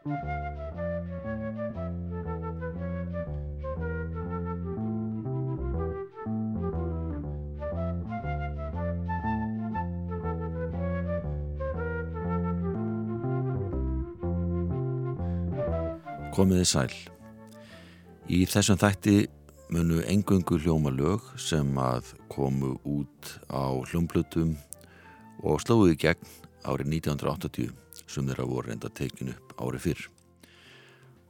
Komiði sæl. Í þessum þætti munu engungu hljóma lög sem að komu út á hljómblutum og slóðu í gegn árið 1980 sem þeirra voru reynda tekinu upp árið fyrr.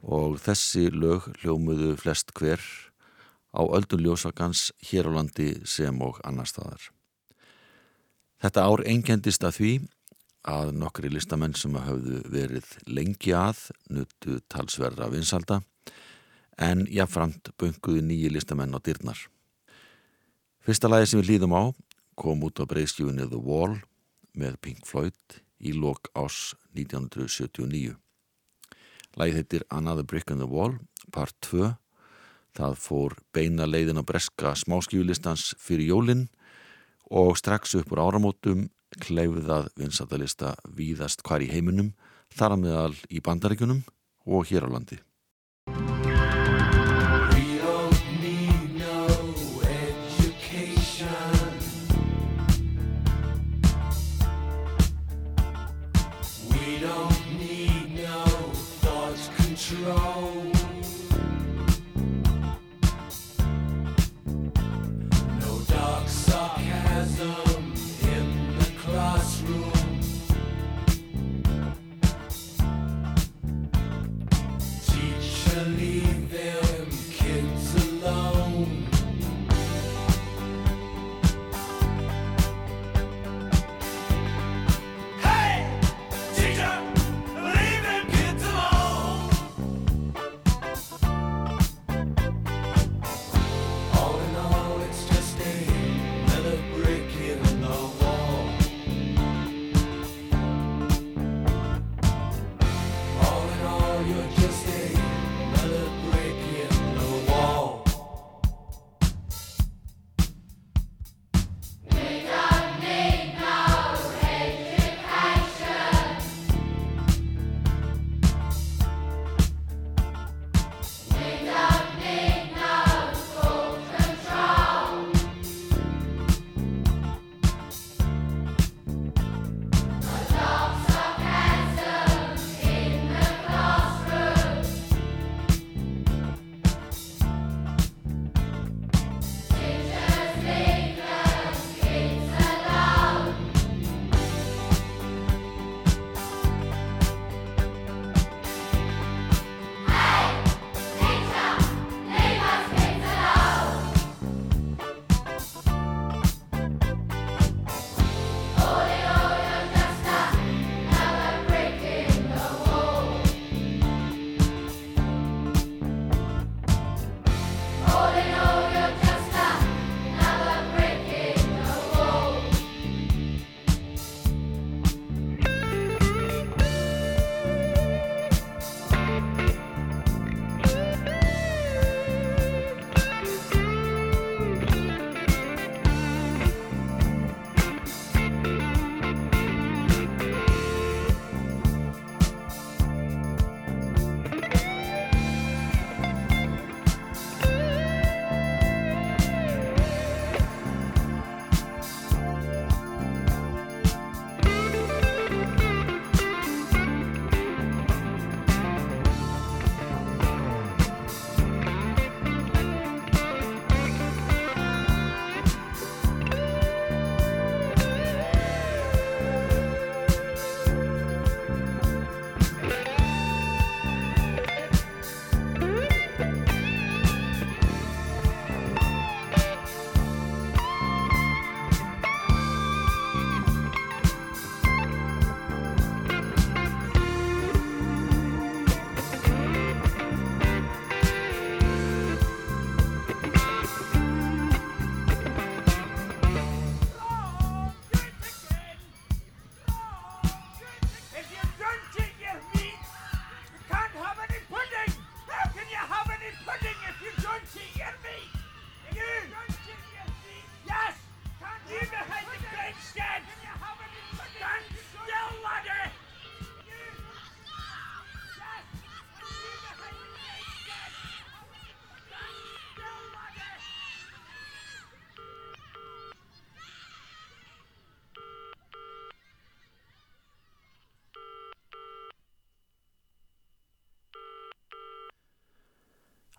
Og þessi lög hljómuðu flest hver á öldun ljósakans hér á landi sem og annar staðar. Þetta ár engendist að því að nokkri listamenn sem hafðu verið lengi að nuttu talsverða vinsalda en jáfnframt bunguðu nýji listamenn á dyrnar. Fyrsta lagi sem við líðum á kom út á breyðskjúinni The Wall með Pink Floyd í lok ás 1979. Lagið heitir Another Brick in the Wall, part 2. Það fór beina leiðin á breska smáskjúlistans fyrir jólinn og strax upp úr áramótum kleifðað vinsatalista víðast hvar í heiminum, þar að meðal í bandaríkunum og hér á landi. strong.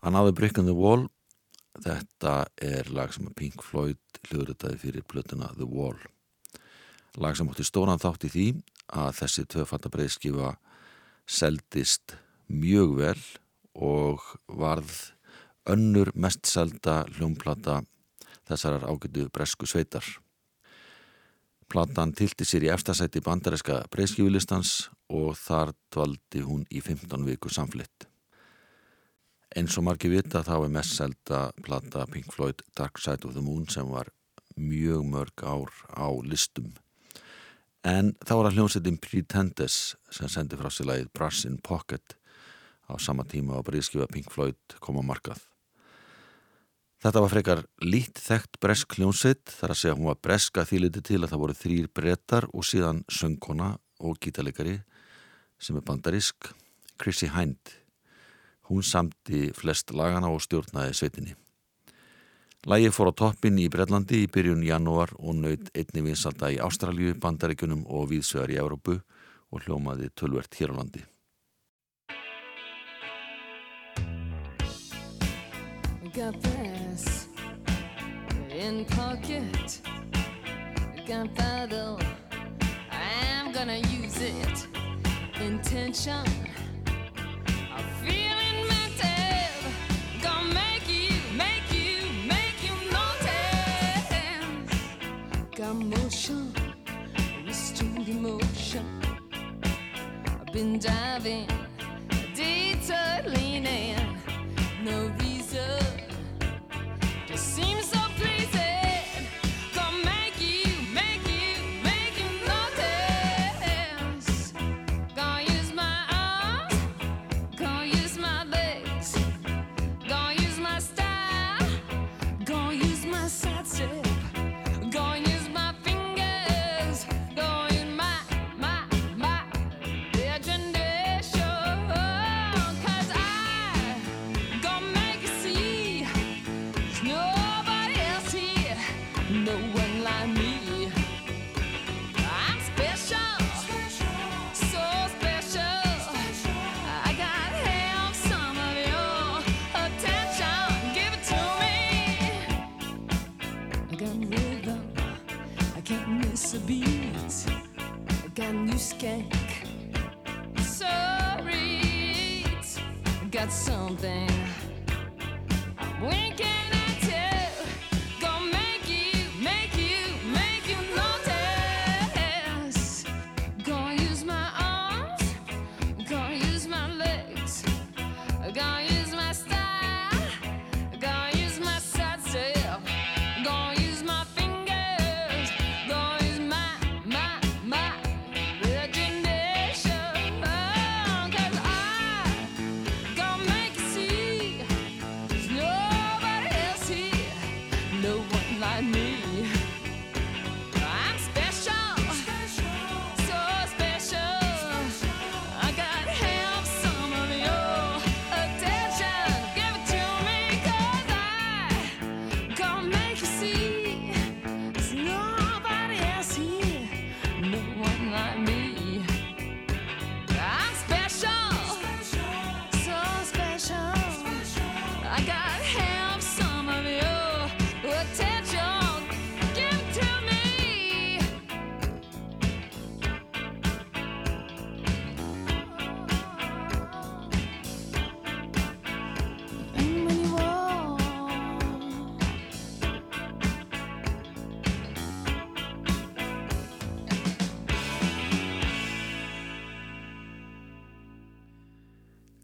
Another Brick in the Wall þetta er lag sem Pink Floyd hljóðritaði fyrir blötuna The Wall lag sem átti stóran þátt í því að þessi tvöfattabreiðskifa seldist mjög vel og varð önnur mest selda hljómplata þessarar ágætu bresku sveitar. Platan tilti sér í efstasæti bandareska breyskjúlistans og þar dvaldi hún í 15 viku samflitt. Eins og margi vita þá er mest selda plata Pink Floyd Dark Side of the Moon sem var mjög mörg ár á listum. En þá var að hljómsettin Pretenders sem sendi frá sér lagið Brass in Pocket á sama tíma á breyðskifa Pink Floyd koma markað. Þetta var frekar lít þekkt bresk hljómsveit þar að segja að hún var breska þýliti til að það voru þrýr brettar og síðan söngkona og gítalegari sem er bandarisk, Chrissy Hind. Hún samti flest lagana og stjórnaði sveitinni. Lægi fór á toppin í Breitlandi í byrjun janúar og naut einni vinsalda í Ástralju, Bandarikunum og viðsvegar í Európu og hljómaði tölvert hér á landi. Got this in pocket. Gunpowder. I'm gonna use it. Intention. Been diving,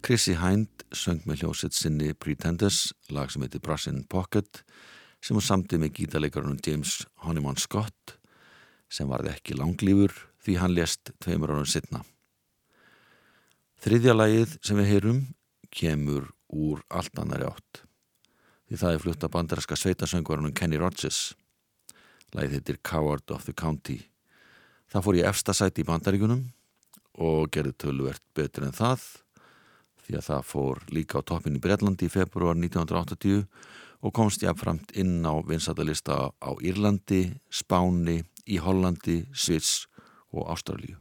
Chrissy Hind söng með hljósitt sinni Pretenders, lag sem heitir Brass in Pocket, sem hún samtið með gítalegarunum James Honeyman Scott, sem varði ekki langlífur því hann lést tveimur árum setna. Þriðja lagið sem við heyrum kemur úr allt annari átt. Því það er flutt af bandaræska sveitasöngvarunum Kenny Rogers. Lagið heitir Coward of the County. Það fór í efsta sæti í bandaríkunum og gerði tölvert betur en það því að það fór líka á toppin í Breitlandi í februar 1980 og komst jáfnframt inn á vinsættalista á Írlandi, Spáni, í Hollandi, Svits og Ástralju.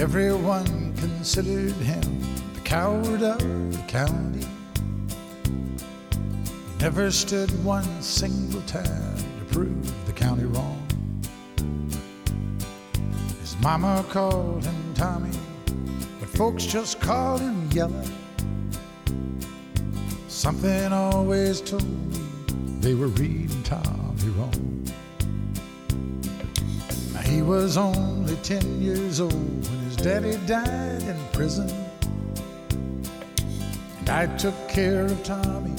Everyone considered him the coward of the county Never stood one single time to prove the county wrong. His mama called him Tommy, but folks just called him Yellow. Something always told me they were reading Tommy wrong. Now, he was only 10 years old when his daddy died in prison. And I took care of Tommy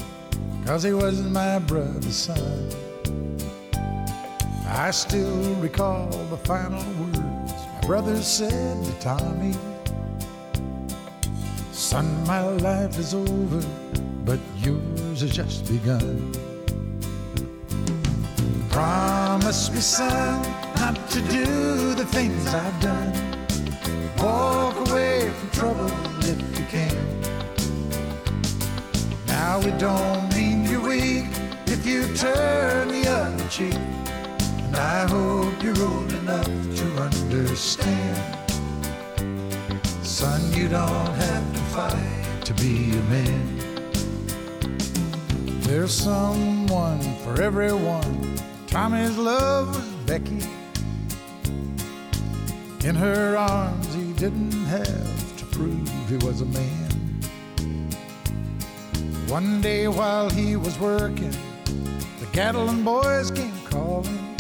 cause he wasn't my brother's son. I still recall the final words my brother said to Tommy. Son, my life is over, but yours has just begun. Promise me, son, not to do the things I've done. Walk away from trouble if you can. Now it don't if you turn the other cheek. And I hope you're old enough to understand. Son, you don't have to fight to be a man. There's someone for everyone. Tommy's love was Becky. In her arms, he didn't have to prove he was a man. One day while he was working, the Gatlin boys came calling.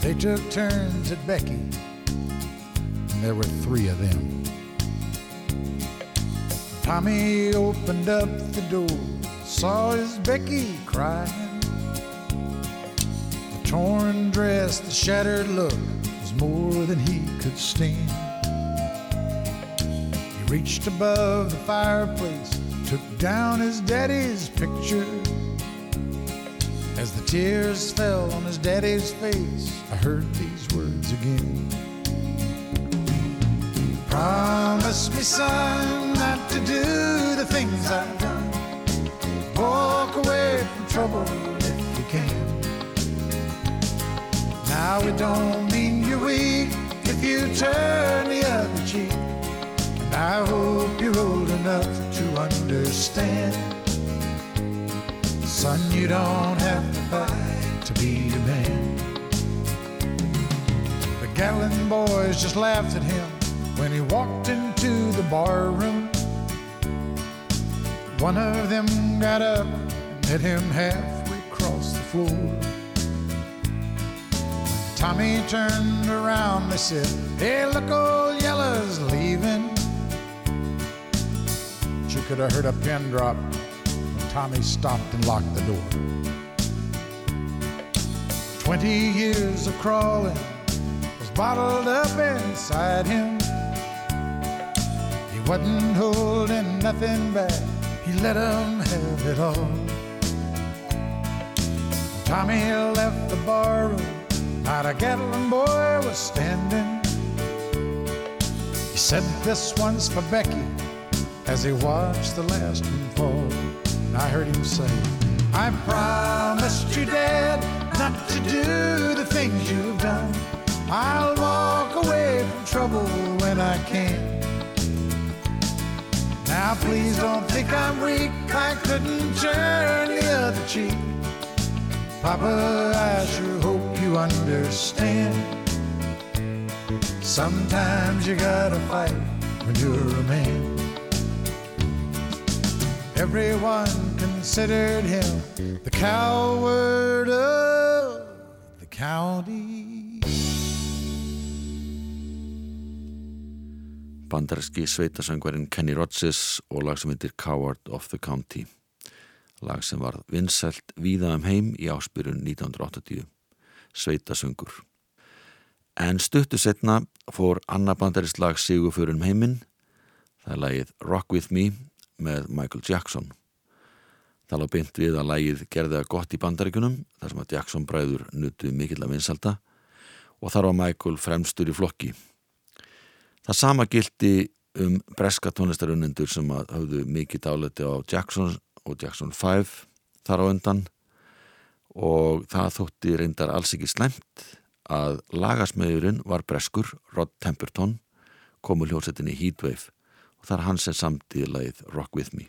They took turns at Becky, and there were three of them. Tommy opened up the door, saw his Becky crying. The torn dress, the shattered look was more than he could stand. He reached above the fireplace, took down his daddy's picture. Tears fell on his daddy's face, I heard these words again. Promise me, son, not to do the things I've done. Walk away from trouble if you can. Now it don't mean you're weak if you turn the other cheek. And I hope you're old enough to understand. Son, you don't have to fight to be a man. The Gatlin boys just laughed at him when he walked into the bar room. One of them got up and hit him halfway across the floor. Tommy turned around, they said, Hey, look, old Yellow's leaving. But you could have heard a pin drop Tommy stopped and locked the door. Twenty years of crawling was bottled up inside him. He wasn't holding nothing back, he let 'em have it all. Tommy left the barroom, not a Gatlin boy was standing. He said, This one's for Becky, as he watched the last one fall. And I heard him say, I promised you, Dad, not to do the things you've done. I'll walk away from trouble when I can. Now please don't think I'm weak. I couldn't turn the other cheek. Papa, I sure hope you understand. Sometimes you gotta fight when you're a man. Everyone considered him the coward of the county. bandaræski sveitasöngvarinn Kenny Rogers og lag sem heitir Coward of the County. Lag sem var vinsælt víða um heim í áspyrjun 1980 sveitasöngur. En stuttu setna fór annar bandarist lag sigur fyrir um heiminn. Það er lagið Rock With Me með Michael Jackson. Það lág beint við að lagið gerði það gott í bandaríkunum þar sem að Jackson bræður nutu mikill að vinsalda og þar var Michael fremstur í flokki. Það sama gildi um breska tónlistarunendur sem að hafðu mikið dáleti á Jackson og Jackson 5 þar á undan og það þótti reyndar alls ekki slemt að lagasmiðurinn var breskur Rod Temperton komu hljómsettinni Heatwave og það er hann sem samtíði lagið Rock With Me.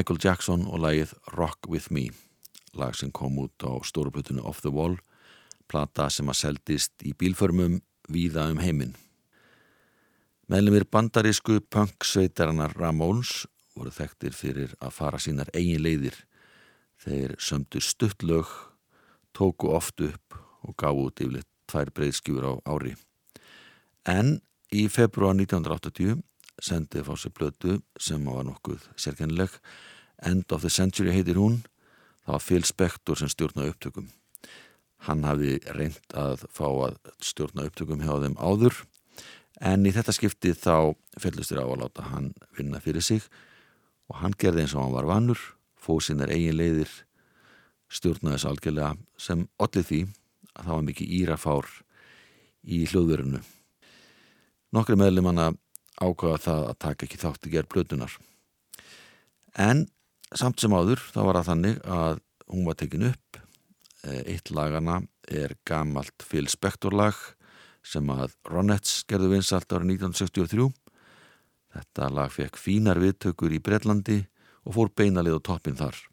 Michael Jackson og lagið Rock With Me lag sem kom út á stóruplutunni Off the Wall plata sem að seldist í bílförmum víða um heiminn. Meðlumir bandarísku punk-sveitarinnar Ramones voru þekktir fyrir að fara sínar eigin leiðir. Þeir sömdu stuttlög tóku oft upp og gáðu út yfirleitt tvær breyðskjúur á ári. En í februar 1980 sendið fá sér blötu sem var nokkuð sérkennileg. End of the Century heitir hún. Það var Phil Spector sem stjórnaði upptökum. Hann hafði reynd að fá að stjórna upptökum hjá þeim áður en í þetta skipti þá fellustur á að láta hann vinna fyrir sig og hann gerði eins og hann var vannur fóð sinnar eigin leiðir stjórnaði þess algjörlega sem allir því að það var mikið írafár í hljóðverinu. Nokkri meðlumanna ákvaða það að taka ekki þátt í gerð plötunar. En samt sem áður þá var það þannig að hún var tekin upp. Eh, Eitt lagana er gamalt Phil Spector lag sem að Ronettes gerðu vinsalt árið 1963. Þetta lag fekk fínar viðtökur í Breitlandi og fór beinalið á toppin þar.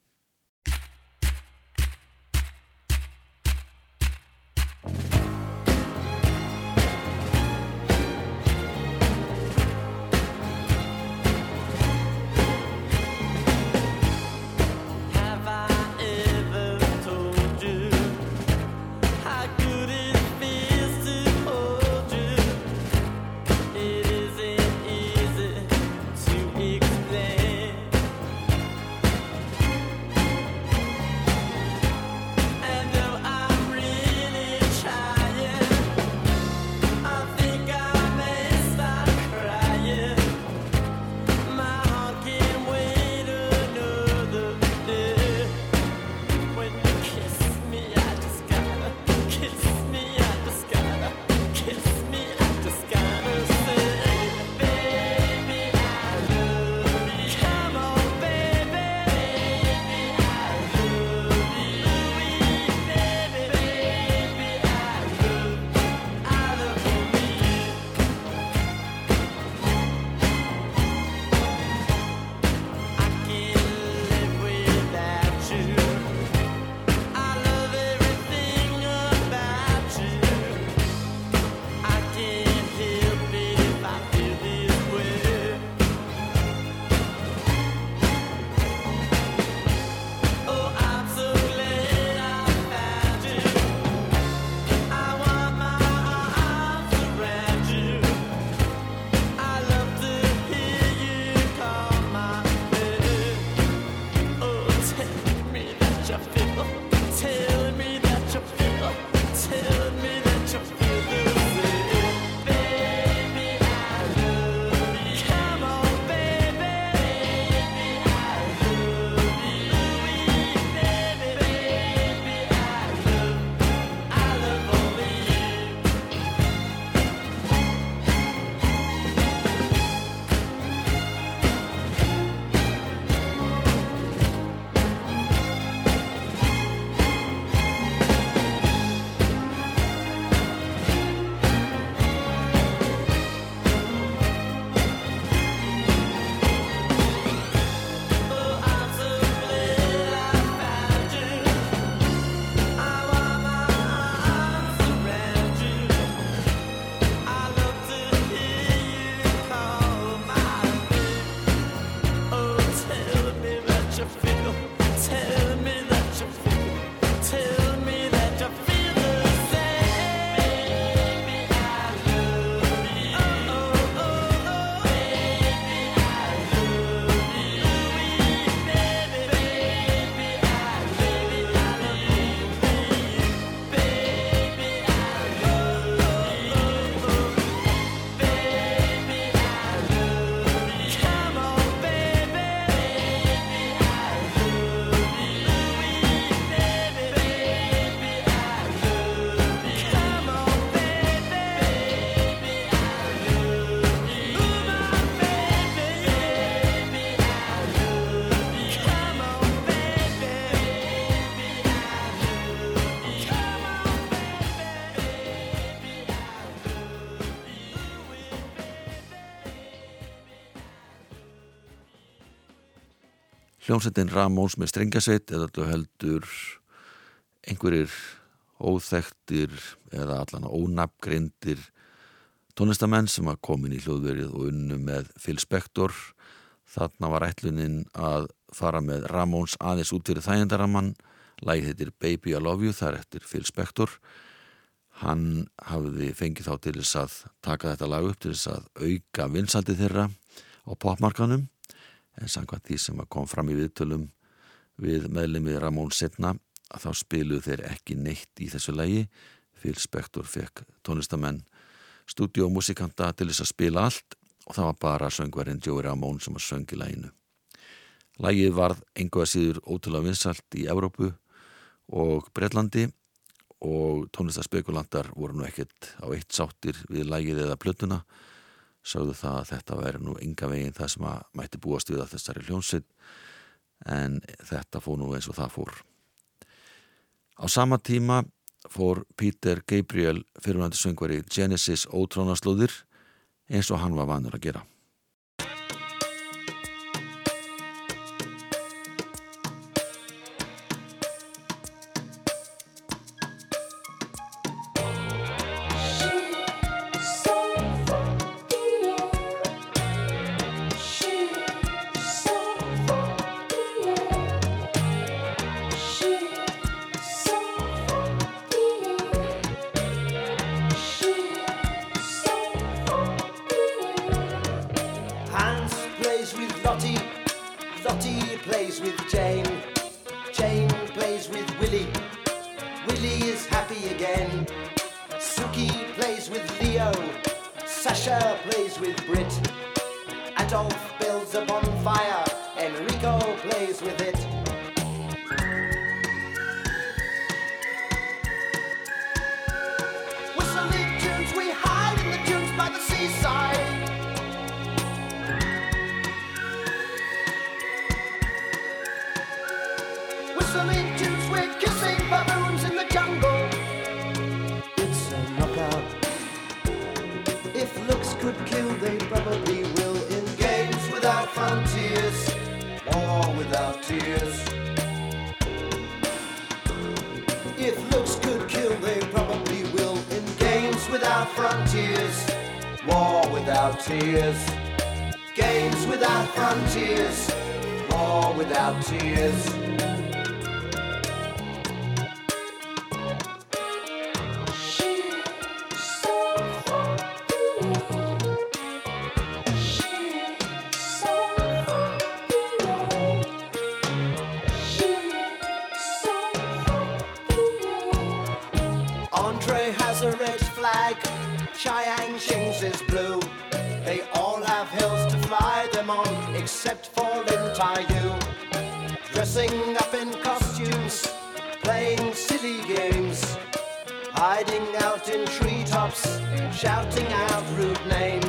Hljómsveitin Ramóns með strengasveit eða þetta heldur einhverjir óþektir eða allan ónafngrindir tónlistamenn sem að komin í hljóðverið og unnu með Phil Spector. Þarna var ætlunin að fara með Ramóns aðeins út fyrir þægendaramann lægið heitir Baby I Love You það er eftir Phil Spector. Hann hafði fengið þá til þess að taka þetta lag upp til þess að auka vinsaldið þeirra á popmarkanum en samkvæmt því sem kom fram í viðtölum við meðlumið Ramón setna að þá spiluðu þeir ekki neitt í þessu lægi Phil Spector fekk tónlistamenn stúdíómusikanta til þess að spila allt og það var bara söngverðin Joey Ramón sem að söngi læginu Lægið varð einhverja síður ótrúlega vinsalt í Evrópu og Breitlandi og tónlistaspekulantar voru nú ekkert á eitt sáttir við lægið eða plötuna sögðu það að þetta væri nú enga veginn það sem að mætti búast við að þessari hljónsitt en þetta fór nú eins og það fór. Á sama tíma fór Peter Gabriel fyrirvændi söngvari Genesis ótrónaslóðir eins og hann var vanur að gera. Tai Yu. Dressing up in costumes, playing silly games, hiding out in treetops, shouting out rude names.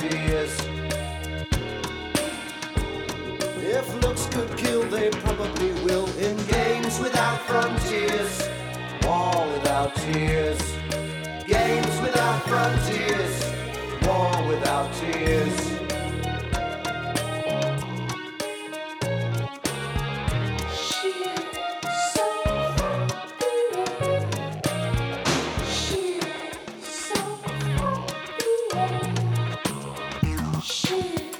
Tears. If looks could kill, they probably will. In games without frontiers, war without tears. Games without frontiers, war without tears. Yeah.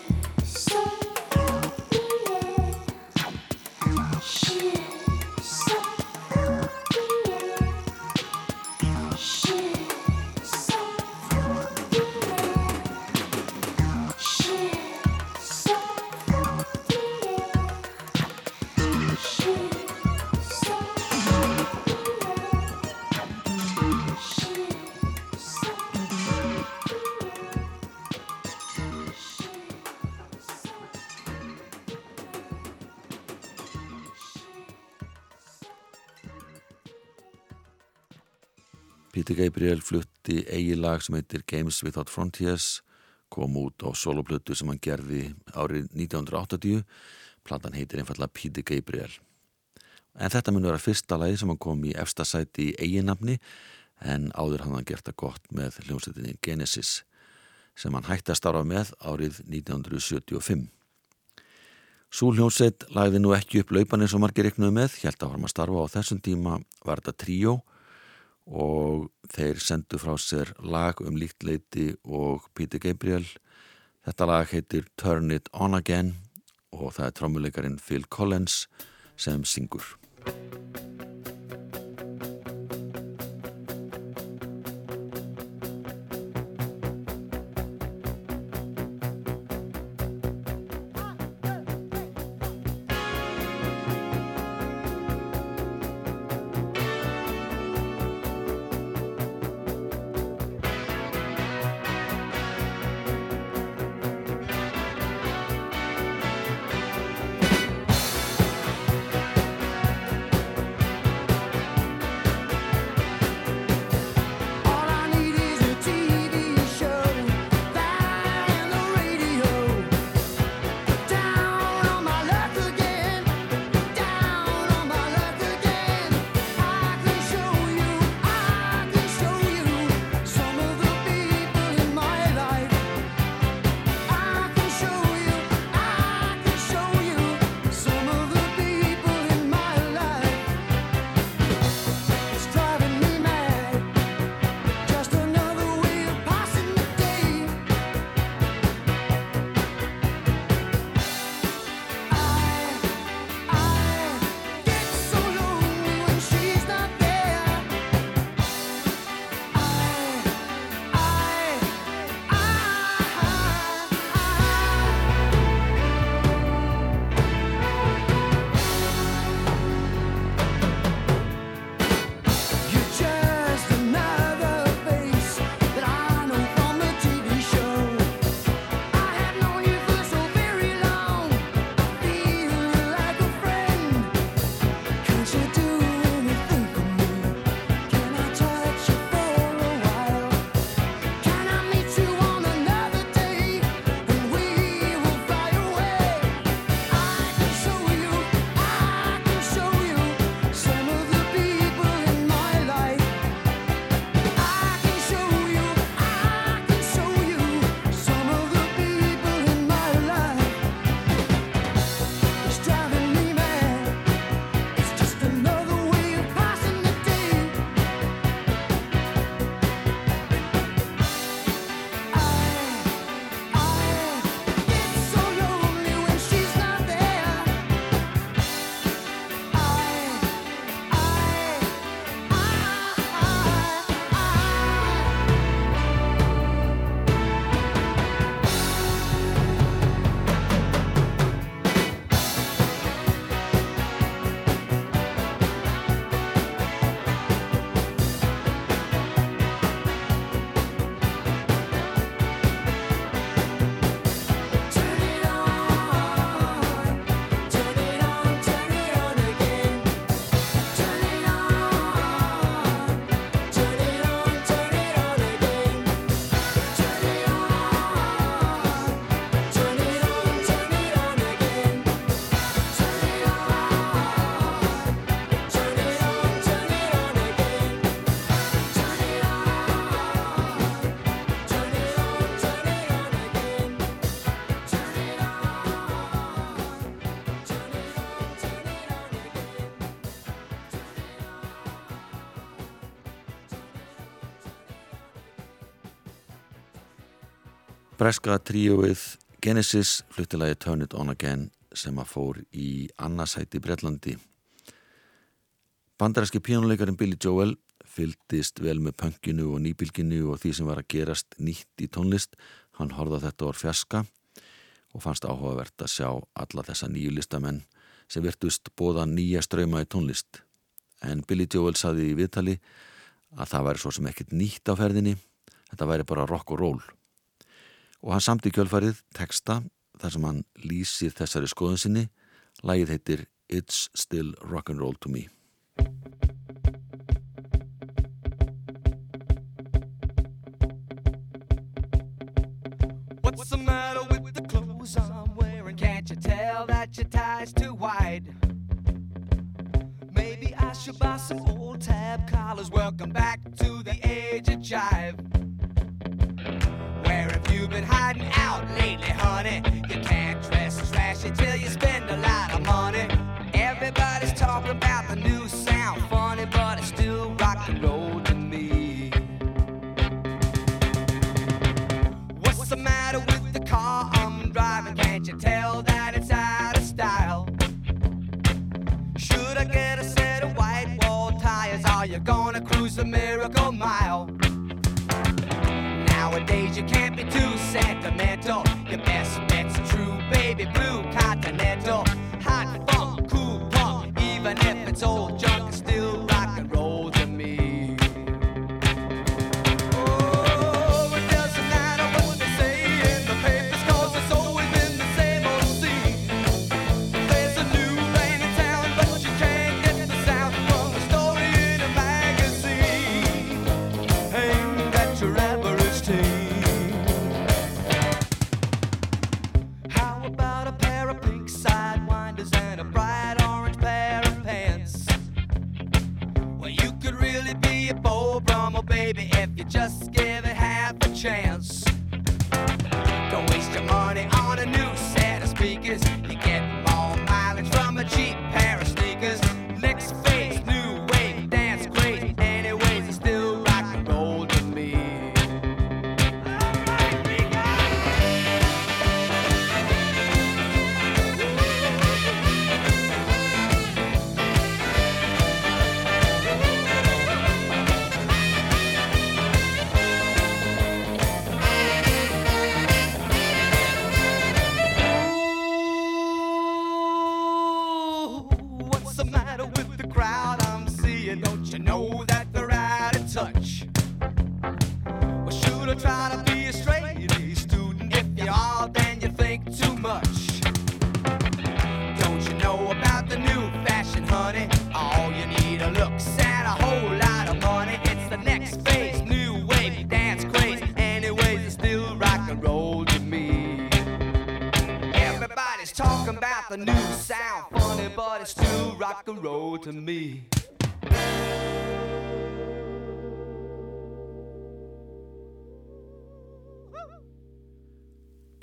Gabriel flutti eigi lag sem heitir Games Without Frontiers kom út á soloplötu sem hann gerði árið 1980 platan heitir einfallega Peter Gabriel. En þetta mun vera fyrsta lagi sem hann kom í efsta sæti í eiginafni en áður hann hann gert það gott með hljómsveitinni Genesis sem hann hætti að starfa með árið 1975 Sú hljómsveit lagði nú ekki upp laupan eins og margir yknuðu með, held að varum að starfa á þessum tíma var þetta tríó og þeir sendu frá sér lag um líkt leiti og Peter Gabriel. Þetta lag heitir Turn It On Again og það er trómuleikarin Phil Collins sem syngur. Breska tríóið Genesis fluttilagi Turn It On Again sem að fór í annarsæti Breitlandi. Bandaræski pínuleikarinn Billy Joel fylgdist vel með pönginu og nýbylginu og því sem var að gerast nýtt í tónlist. Hann horfði á þetta orð fjaska og fannst áhugavert að sjá alla þessa nýju listamenn sem virtust bóða nýja ströyma í tónlist. En Billy Joel saði í viðtali að það væri svo sem ekkert nýtt á ferðinni, þetta væri bara rock og roll. Og hann samt í kjölfarið texta þar sem hann lýsir þessari skoðun sinni, lagið heitir It's Still Rock'n'Roll to Me. What's the matter with the clothes I'm wearing? Can't you tell that your tie's too wide? Maybe I should buy some old tab collars. Welcome back to the age of jive. Have been hiding out lately, honey? You can't dress as flashy till you spend a lot of money. Everybody's talking about the new sound, funny, but it's still rock and roll to me. What's the matter with the car I'm driving? Can't you tell that it's out of style? Should I get a set of white wall tires? Are you gonna cruise a miracle mile? You can't be too sentimental. Your best bet's true baby blue continental. Hot funk, cool punk, even if it's old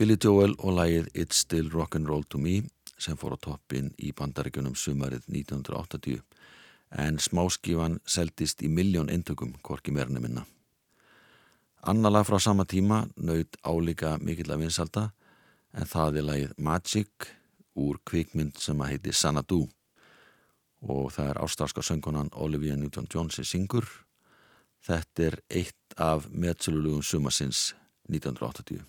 Billy Joel og lagið It's Still Rock'n'Roll to Me sem fór á toppin í bandaríkunum sumarið 1980 en smáskífan seldist í miljón eintökum, hvorki meirinu minna. Annala frá sama tíma naut álíka mikill að vinsalda en það er lagið Magic úr kvikmynd sem að heiti Sanadu og það er ástralska söngunan Olivia Newton-John sem syngur. Þetta er eitt af meðsölulugum sumasins 1980.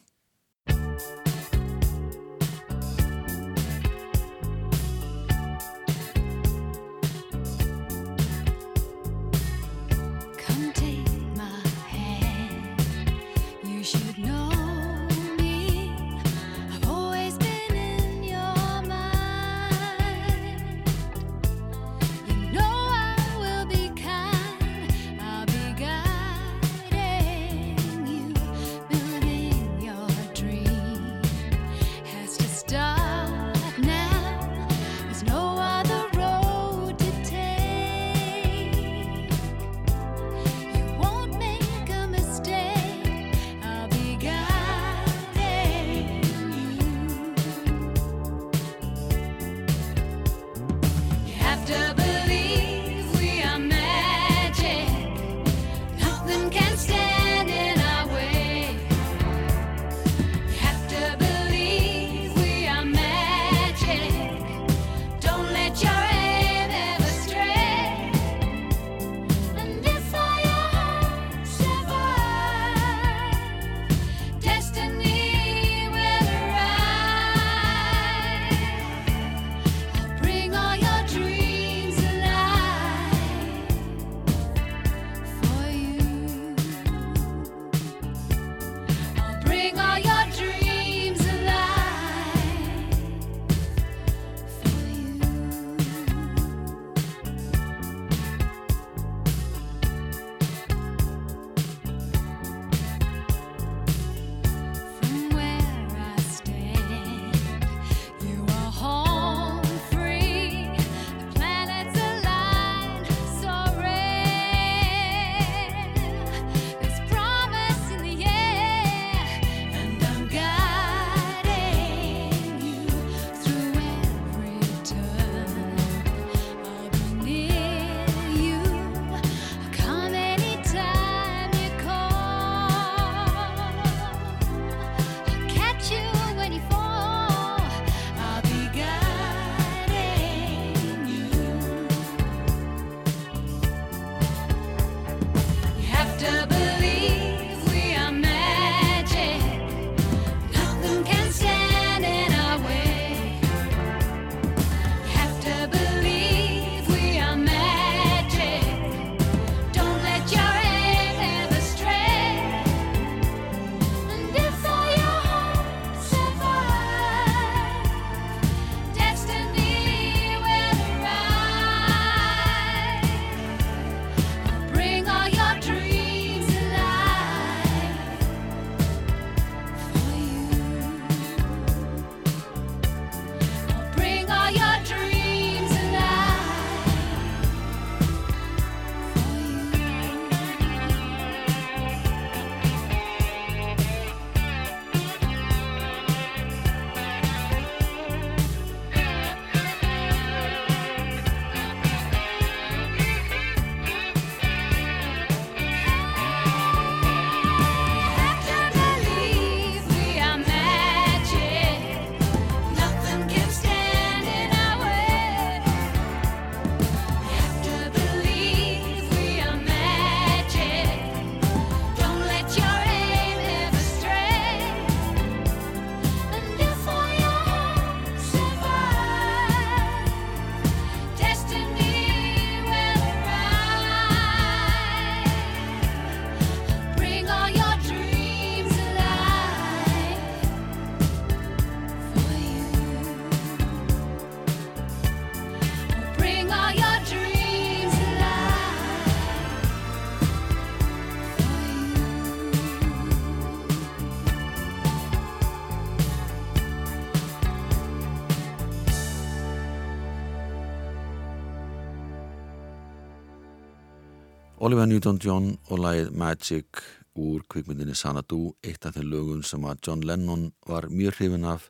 Oliver Newton-John og lagið Magic úr kvikmyndinni Sanadu, eitt af þeim lögum sem að John Lennon var mjög hrifin af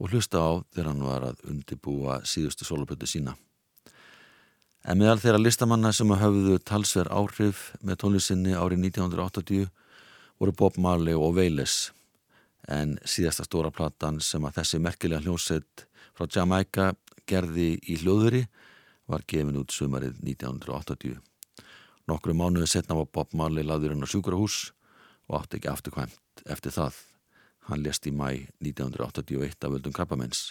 og hlusta á þegar hann var að undibúa síðustu soloplötu sína. En meðal þeirra listamanna sem höfðu talsver áhrif með tónlistinni árið 1980 voru Bob Marley og Wayless en síðasta stóra platan sem að þessi merkilega hljósett frá Jamaica gerði í hljóðuri var gefin út sumarið 1980. Nokkru mánuði setna var Bob Marley laður inn á sjúkrahús og átti ekki afturkvæmt eftir það. Hann lést í mæ 1981 af völdum krabbamens.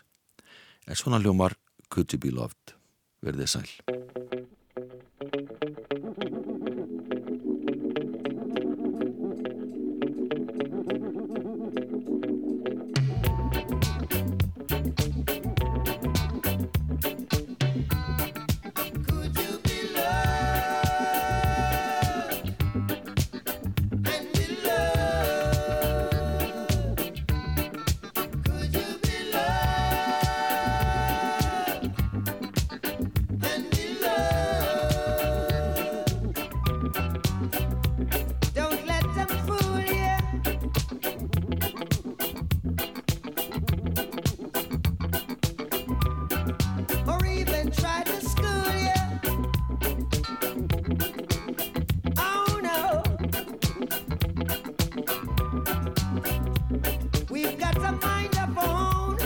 En svona hljómar Could You Be Loved? Verðið sæl. find a bone.